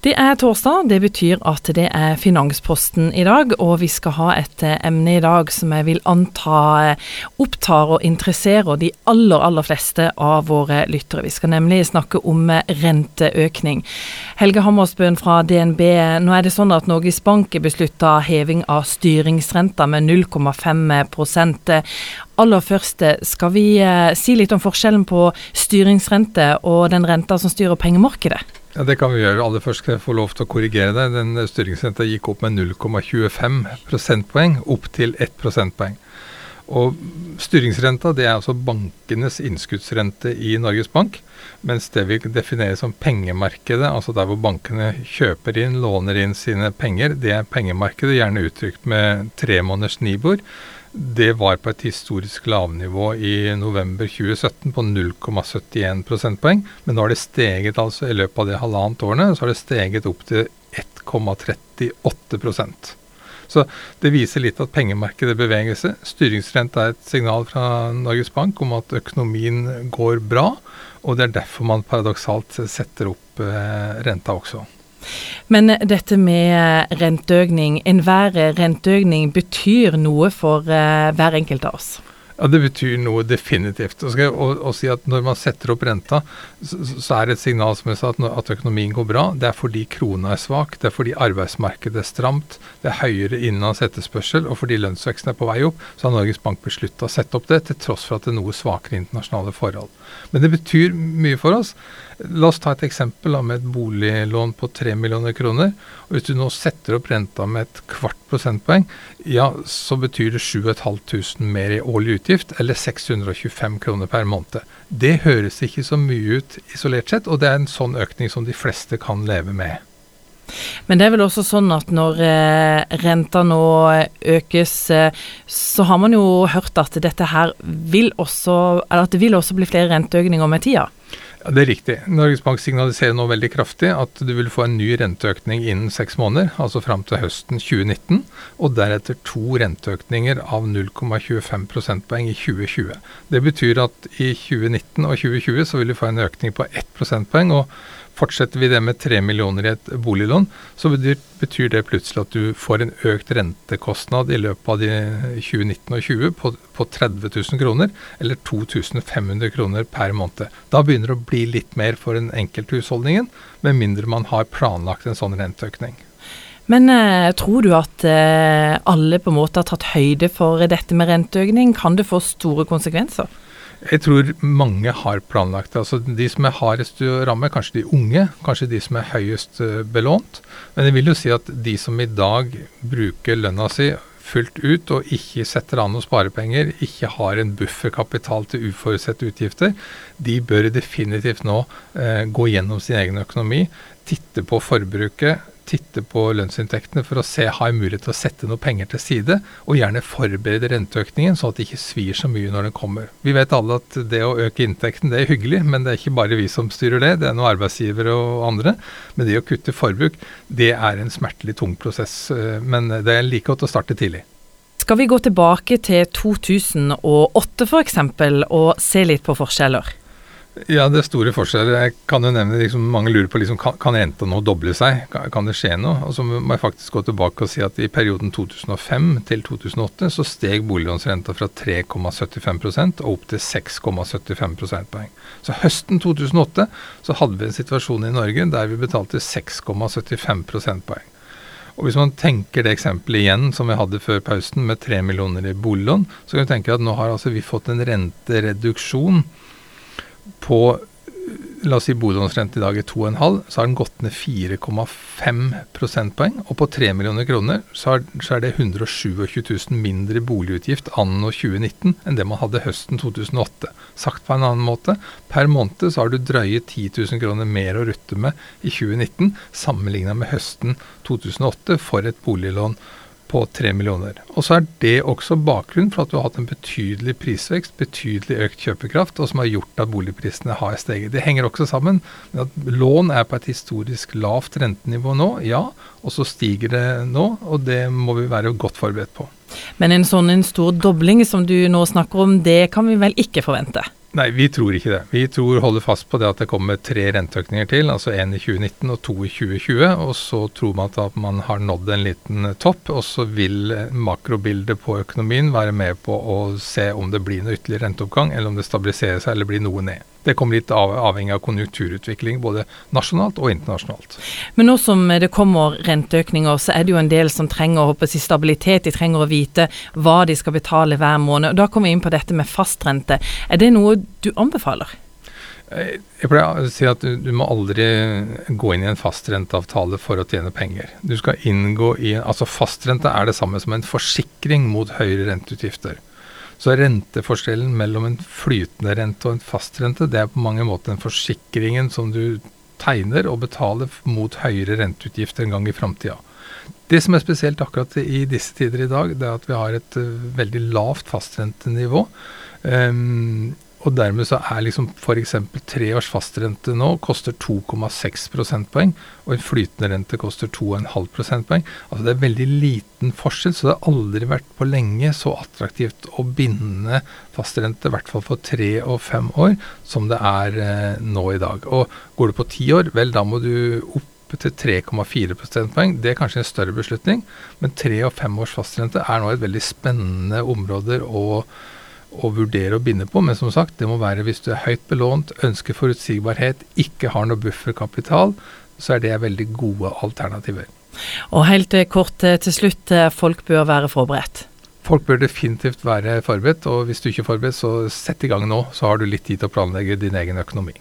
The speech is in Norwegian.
Det er torsdag, det betyr at det er Finansposten i dag, og vi skal ha et eh, emne i dag som jeg vil anta eh, opptar og interesserer de aller, aller fleste av våre lyttere. Vi skal nemlig snakke om eh, renteøkning. Helge Hammersbøen fra DNB, nå er det sånn at Norges Bank beslutta heving av styringsrenta med 0,5% Aller først, skal vi si litt om forskjellen på styringsrente og den renta som styrer pengemarkedet? Ja, Det kan vi gjøre. Aller først skal jeg få lov til å korrigere deg. Den styringsrenta gikk opp med 0,25 prosentpoeng, opp til 1 prosentpoeng. Og Styringsrenta det er altså bankenes innskuddsrente i Norges Bank. Mens det vi definerer som pengemarkedet, altså der hvor bankene kjøper inn, låner inn sine penger, det er pengemarkedet, gjerne uttrykt med tre måneders Nibor. Det var på et historisk lavnivå i november 2017 på 0,71 prosentpoeng. Men nå har det steget altså i løpet av de halvannet årene så har det steget opp til 1,38 Så det viser litt at pengemarkedet beveger seg. Styringsrente er et signal fra Norges Bank om at økonomien går bra. Og det er derfor man paradoksalt setter opp eh, renta også. Men dette med renteøkning, enhver renteøkning betyr noe for hver enkelt av oss? Ja, Det betyr noe definitivt. Og, skal, og, og si at Når man setter opp renta, så, så, er det et signal som jeg sa, at, at økonomien går bra. Det er fordi krona er svak, det er fordi arbeidsmarkedet er stramt, det er høyere innenlands etterspørsel, og fordi lønnsveksten er på vei opp, så har Norges Bank beslutta å sette opp det, til tross for at det er noe svakere internasjonale forhold. Men det betyr mye for oss. La oss ta et eksempel med et boliglån på 3 millioner kroner. og Hvis du nå setter opp renta med et kvart prosentpoeng, ja, så betyr det 7500 mer i årlig utgift, eller 625 kroner per måned. Det høres ikke så mye ut isolert sett, og det er en sånn økning som de fleste kan leve med. Men det er vel også sånn at når eh, renta nå økes, eh, så har man jo hørt at dette her vil også, eller at det vil også bli flere renteøkninger med tida? Ja, Det er riktig. Norges Bank signaliserer nå veldig kraftig at du vil få en ny renteøkning innen seks måneder, altså fram til høsten 2019, og deretter to renteøkninger av 0,25 prosentpoeng i 2020. Det betyr at i 2019 og 2020 så vil du få en økning på 1 prosentpoeng. og Fortsetter vi det med 3 millioner i et boliglån, så betyr det plutselig at du får en økt rentekostnad i løpet av de 2019 og 2020 på, på 30 000 kroner, eller 2500 kroner per måned. Da begynner det å bli litt mer for den enkelte husholdningen, med mindre man har planlagt en sånn renteøkning. Men eh, tror du at eh, alle på en måte har tatt høyde for dette med renteøkning? Kan det få store konsekvenser? Jeg tror mange har planlagt det. Altså de som er hardest rammet, ramme, kanskje de unge, kanskje de som er høyest eh, belånt. Men jeg vil jo si at de som i dag bruker lønna si fullt ut og ikke setter an noen sparepenger, ikke har en bufferkapital til uforutsette utgifter, de bør definitivt nå eh, gå gjennom sin egen økonomi, titte på forbruket, titte på lønnsinntektene for å se har jeg mulighet til å sette noe penger til side, og gjerne forberede renteøkningen sånn at det ikke svir så mye når den kommer. Vi vet alle at det å øke inntekten det er hyggelig, men det er ikke bare vi som styrer det, det er noen arbeidsgivere og andre. Men det å kutte forbruk, det er en smertelig tung prosess. Eh, men det er like godt å starte tidlig. Skal vi gå tilbake til 2008 f.eks. og se litt på forskjeller? Ja, det er store forskjeller. Jeg kan jo nevne, liksom, Mange lurer på liksom, kan, kan renta nå doble seg. Kan, kan, det skje noe? Og så må jeg faktisk gå tilbake og si at i perioden 2005 til 2008 så steg boliglånsrenta fra 3,75 og opp til 6,75 prosentpoeng. Så høsten 2008 så hadde vi en situasjon i Norge der vi betalte 6,75 prosentpoeng. Og Hvis man tenker det eksempelet igjen som vi hadde før pausen, med 3 millioner i boliglån, så kan vi tenke at nå har altså vi fått en rentereduksjon på La oss si boliglånsrente i dag er 2,5, så har den gått ned 4,5 prosentpoeng. Og på 3 millioner kroner så er, så er det 127 000 mindre boligutgift anno 2019 enn det man hadde høsten 2008. Sagt på en annen måte, per måned så har du drøye 10 000 kroner mer å rutte med i 2019 sammenligna med høsten 2008 for et boliglån på 3 millioner. Og så er det også bakgrunnen for at du har hatt en betydelig prisvekst, betydelig økt kjøpekraft, og som har gjort at boligprisene har steget. Det henger også sammen med at lån er på et historisk lavt rentenivå nå, ja, og så stiger det nå, og det må vi være godt forberedt på. Men en sånn en stor dobling som du nå snakker om, det kan vi vel ikke forvente? Nei, vi tror ikke det. Vi tror holder fast på det at det kommer tre renteøkninger til, altså én i 2019 og to i 2020. Og så tror man at man har nådd en liten topp, og så vil makrobildet på økonomien være med på å se om det blir noe ytterligere renteoppgang, eller om det stabiliserer seg eller blir noe ned. Det kommer litt av, avhengig av konjunkturutvikling både nasjonalt og internasjonalt. Men nå som det kommer renteøkninger, så er det jo en del som trenger å håpe stabilitet. De trenger å vite hva de skal betale hver måned. Og Da kommer vi inn på dette med fastrente. Er det noe du anbefaler? Jeg pleier å si at du, du, må aldri gå inn i en fastrenteavtale for å tjene penger. Du skal inngå i, altså Fastrente er det samme som en forsikring mot høyere renteutgifter. Så renteforskjellen mellom en flytende rente og en fastrente, det er på mange måter den forsikringen som du tegner og betaler mot høyere renteutgifter en gang i framtida. Det som er spesielt akkurat i disse tider i dag, det er at vi har et uh, veldig lavt fastrentenivå. Um, og dermed så er liksom f.eks. tre års fastrente nå koster 2,6 prosentpoeng, og en flytende rente koster 2,5 prosentpoeng. Altså det er veldig liten forskjell, så det har aldri vært på lenge så attraktivt å binde fastrente, i hvert fall for tre og fem år, som det er eh, nå i dag. Og går du på ti år, vel da må du opp til 3,4 prosentpoeng. Det er kanskje en større beslutning, men tre og fem års fastrente er nå et veldig spennende område å å vurdere å binde på, men som sagt, det må være hvis du er høyt belånt, ønsker forutsigbarhet, ikke har noe bufferkapital, så er det veldig gode alternativer. Og helt kort eh, til slutt, eh, folk bør være forberedt? Folk bør definitivt være forberedt, og hvis du ikke er forberedt, så sett i gang nå, så har du litt tid til å planlegge din egen økonomi.